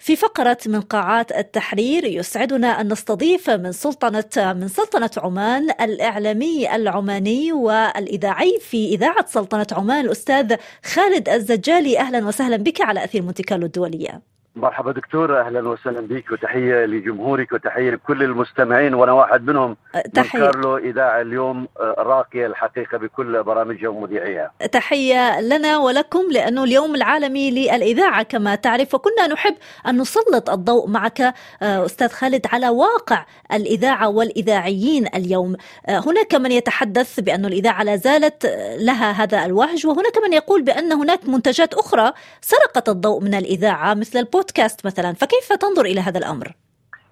في فقرة من قاعات التحرير يسعدنا أن نستضيف من سلطنة من سلطنة عمان الإعلامي العماني والإذاعي في إذاعة سلطنة عمان الأستاذ خالد الزجالي. أهلا وسهلا بك على أثير مونتي الدولية. مرحبا دكتور أهلا وسهلا بك وتحية لجمهورك وتحية لكل المستمعين وأنا واحد منهم تحية. من كارلو إذاعة اليوم راقية الحقيقة بكل برامجها ومذيعيها. تحية لنا ولكم لأنه اليوم العالمي للإذاعة كما تعرف وكنا نحب أن نسلط الضوء معك أستاذ خالد على واقع الإذاعة والإذاعيين اليوم. هناك من يتحدث بأن الإذاعة لا زالت لها هذا الوهج وهناك من يقول بأن هناك منتجات أخرى سرقت الضوء من الإذاعة مثل البودكاست بودكاست مثلا فكيف تنظر إلى هذا الأمر؟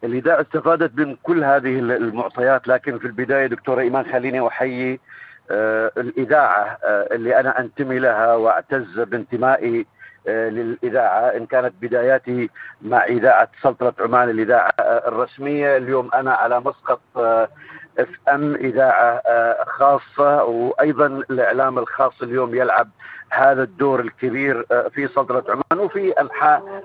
الإذاعة استفادت من كل هذه المعطيات لكن في البداية دكتورة إيمان خليني أحيي آه الإذاعة آه اللي أنا أنتمي لها وأعتز بانتمائي آه للإذاعة إن كانت بداياتي مع إذاعة سلطنة عمان الإذاعة الرسمية اليوم أنا على مسقط اف ام اذاعه خاصه وأيضا الإعلام الخاص اليوم يلعب هذا الدور الكبير في سلطنه عمان وفي أنحاء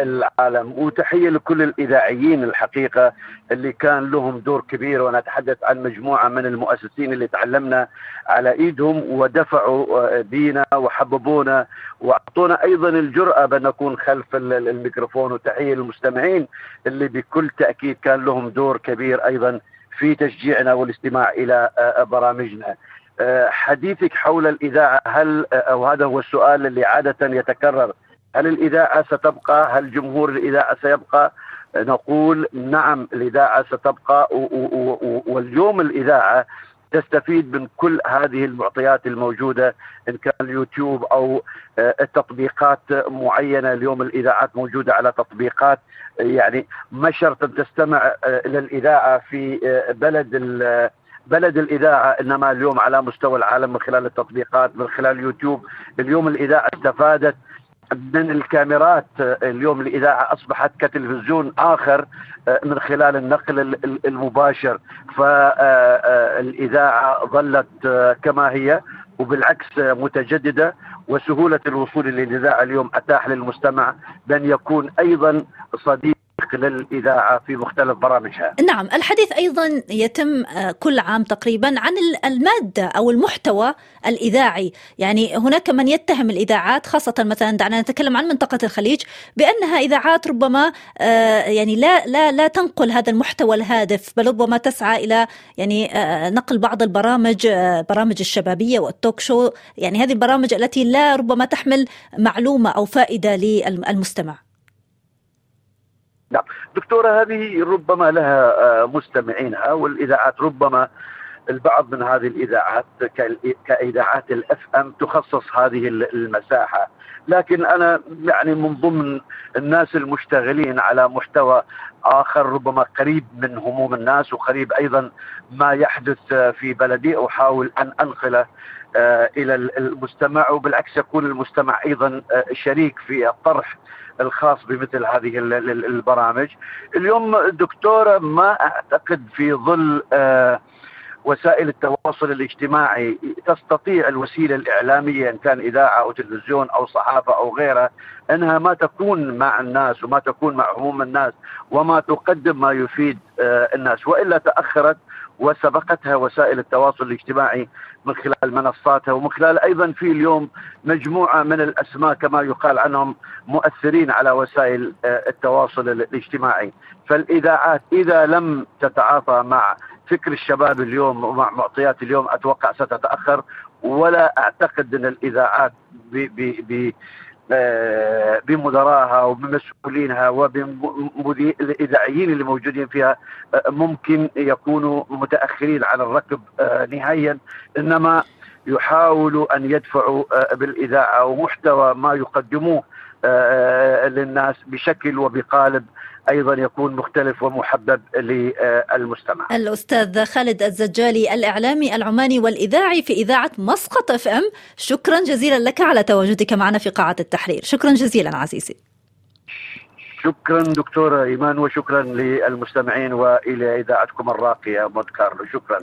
العالم. وتحية لكل الإذاعيين الحقيقة اللي كان لهم دور كبير وأنا اتحدث عن مجموعة من المؤسسين اللي تعلمنا على إيدهم ودفعوا بينا وحببونا وأعطونا أيضا الجرأة بأن نكون خلف الميكروفون. وتحية للمستمعين اللي بكل تأكيد كان لهم دور كبير أيضا في تشجيعنا والاستماع إلى برامجنا. حديثك حول الإذاعة هل أو هذا هو السؤال اللي عادة يتكرر هل الإذاعة ستبقى؟ هل جمهور الإذاعة سيبقى؟ نقول نعم الإذاعة ستبقى واليوم الإذاعة تستفيد من كل هذه المعطيات الموجودة إن كان اليوتيوب أو التطبيقات معينة. اليوم الإذاعات موجودة على تطبيقات. يعني ما شرط تستمع إلى الإذاعة في بلد بلد الإذاعة إنما اليوم على مستوى العالم من خلال التطبيقات من خلال اليوتيوب. اليوم الإذاعة استفادت من الكاميرات اليوم الإذاعة أصبحت كتلفزيون آخر من خلال النقل المباشر. فالإذاعة ظلت كما هي وبالعكس متجددة. وسهولة الوصول للإذاعة اليوم أتاح للمستمع بأن يكون أيضا صديق للإذاعة في مختلف برامجها. نعم الحديث أيضا يتم كل عام تقريبا عن المادة أو المحتوى الإذاعي. يعني هناك من يتهم الإذاعات خاصة مثلا دعنا نتكلم عن منطقة الخليج بأنها إذاعات ربما يعني لا لا لا تنقل هذا المحتوى الهادف بل ربما تسعى إلى يعني نقل بعض البرامج برامج الشبابية والتوك شو يعني هذه البرامج التي لا ربما تحمل معلومة أو فائدة للمستمع. نعم. دكتورة هذه ربما لها مستمعينها والإذاعات ربما البعض من هذه الإذاعات كإذاعات الأف أم تخصص هذه المساحة. لكن أنا يعني من ضمن الناس المشتغلين على محتوى آخر ربما قريب من هموم الناس وقريب أيضا ما يحدث في بلدي أحاول أن أنقله إلى المستمع. وبالعكس يكون المستمع أيضا شريك في الطرح الخاص بمثل هذه البرامج. اليوم دكتورة ما أعتقد في ظل وسائل التواصل الاجتماعي تستطيع الوسيلة الإعلامية إن كان إذاعة أو تلفزيون أو صحافة أو غيرها أنها ما تكون مع الناس وما تكون مع عموم الناس وما تقدم ما يفيد الناس. وإلا تأخرت وسبقتها وسائل التواصل الاجتماعي من خلال منصاتها ومن خلال أيضا في اليوم مجموعة من الأسماء كما يقال عنهم مؤثرين على وسائل التواصل الاجتماعي. فالإذاعات إذا لم تتعاطى مع فكر الشباب اليوم ومع معطيات اليوم أتوقع ستتأخر ولا أعتقد أن الإذاعات ب بمدراها وبمسؤولينها وبالإذاعيين اللي موجودين فيها ممكن يكونوا متأخرين على الركب نهائيا. إنما يحاولوا أن يدفعوا بالإذاعة ومحتوى ما يقدموه للناس بشكل وبقالب أيضا يكون مختلف ومحبب للمستمع. الأستاذ خالد الزجالي الإعلامي العماني والإذاعي في إذاعة مسقط اف ام، شكرا جزيلا لك على تواجدك معنا في قاعة التحرير، شكرا جزيلا عزيزي. شكرا دكتورة إيمان وشكرا للمستمعين وإلى إذاعتكم الراقية مونت كارلو، شكرا.